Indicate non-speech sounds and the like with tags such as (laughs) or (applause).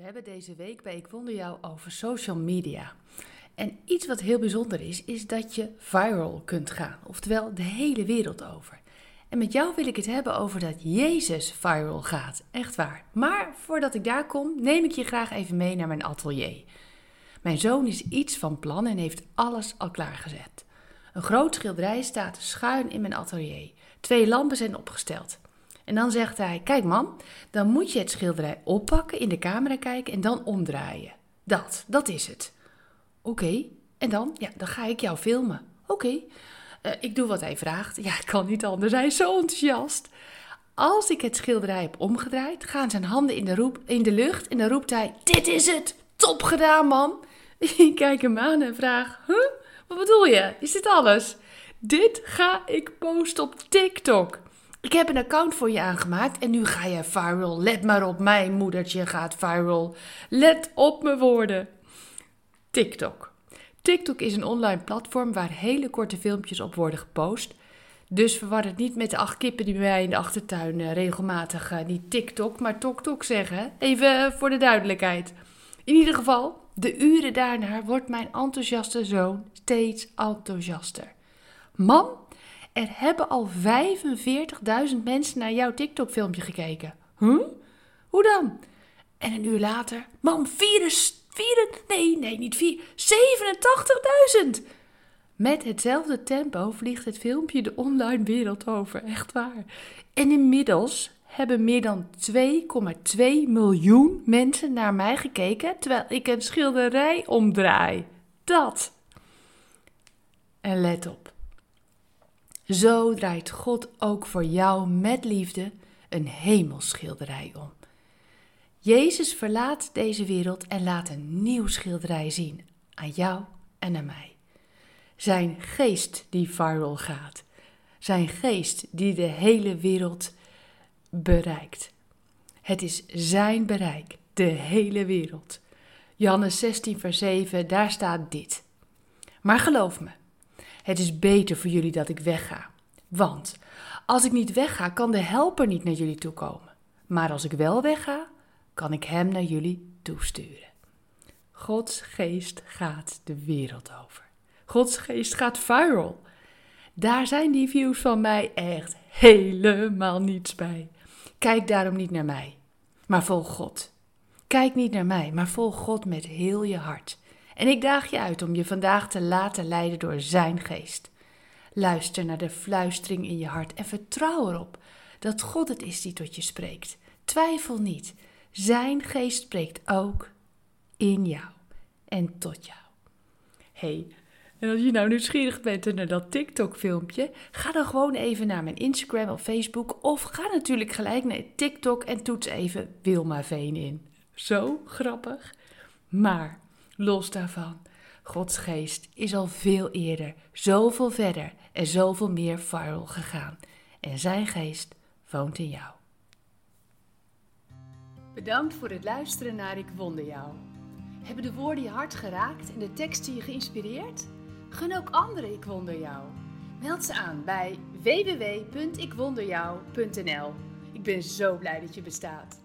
We hebben deze week bij Ik Wonder Jou over social media. En iets wat heel bijzonder is, is dat je viral kunt gaan. Oftewel de hele wereld over. En met jou wil ik het hebben over dat Jezus viral gaat. Echt waar. Maar voordat ik daar kom, neem ik je graag even mee naar mijn atelier. Mijn zoon is iets van plan en heeft alles al klaargezet. Een groot schilderij staat schuin in mijn atelier. Twee lampen zijn opgesteld. En dan zegt hij: Kijk, man, dan moet je het schilderij oppakken, in de camera kijken en dan omdraaien. Dat, dat is het. Oké, en dan? Ja, dan ga ik jou filmen. Oké, eh, ik doe wat hij vraagt. Ja, ik kan niet anders. Hij is zo enthousiast. Als ik het schilderij heb omgedraaid, gaan zijn handen in de, roep, in de lucht en dan roept hij: Dit is het! Top gedaan, man! (laughs) Ik kijk hem aan en vraag: Huh? Wat bedoel je? Is dit alles? Dit ga ik posten op TikTok. Ik heb een account voor je aangemaakt en nu ga je viral. Let maar op, mijn moedertje gaat viral. Let op mijn woorden. TikTok. TikTok is een online platform waar hele korte filmpjes op worden gepost. Dus verwar het niet met de acht kippen die bij mij in de achtertuin uh, regelmatig niet TikTok, maar TokTok zeggen. Even uh, voor de duidelijkheid. In ieder geval, de uren daarna wordt mijn enthousiaste zoon steeds enthousiaster. Mam, er hebben al 45.000 mensen naar jouw TikTok-filmpje gekeken. Huh? Hoe dan? En een uur later, mam, 4, 4 nee, nee, niet 4, 87.000. Met hetzelfde tempo vliegt het filmpje de online wereld over, echt waar. En inmiddels hebben meer dan 2,2 miljoen mensen naar mij gekeken terwijl ik een schilderij omdraai. Dat. En let op. Zo draait God ook voor jou met liefde een hemelschilderij om. Jezus verlaat deze wereld en laat een nieuw schilderij zien aan jou en aan mij. Zijn geest die viral gaat. Zijn geest die de hele wereld bereikt. Het is zijn bereik, de hele wereld. Johannes 16, vers 7, daar staat dit. Maar geloof me, het is beter voor jullie dat ik wegga. Want als ik niet wegga, kan de helper niet naar jullie toe komen. Maar als ik wel wegga, kan ik hem naar jullie toesturen. Gods geest gaat de wereld over. Gods geest gaat viral. Daar zijn die views van mij echt helemaal niets bij. Kijk daarom niet naar mij, maar volg God. Kijk niet naar mij, maar volg God met heel je hart. En ik daag je uit om je vandaag te laten leiden door Zijn geest. Luister naar de fluistering in je hart en vertrouw erop dat God het is die tot je spreekt. Twijfel niet, Zijn geest spreekt ook in jou en tot jou. hey, en als je nou nieuwsgierig bent naar dat TikTok-filmpje, ga dan gewoon even naar mijn Instagram of Facebook. Of ga natuurlijk gelijk naar TikTok en toets even Wilma Veen in. Zo grappig. Maar los daarvan, Gods geest is al veel eerder, zoveel verder en zoveel meer viral gegaan. En zijn geest woont in jou. Bedankt voor het luisteren naar Ik Wonder Jou. Hebben de woorden je hart geraakt en de teksten je geïnspireerd? Gun ook anderen Ik Wonder Jou. Meld ze aan bij www.ikwonderjou.nl. Ik ben zo blij dat je bestaat.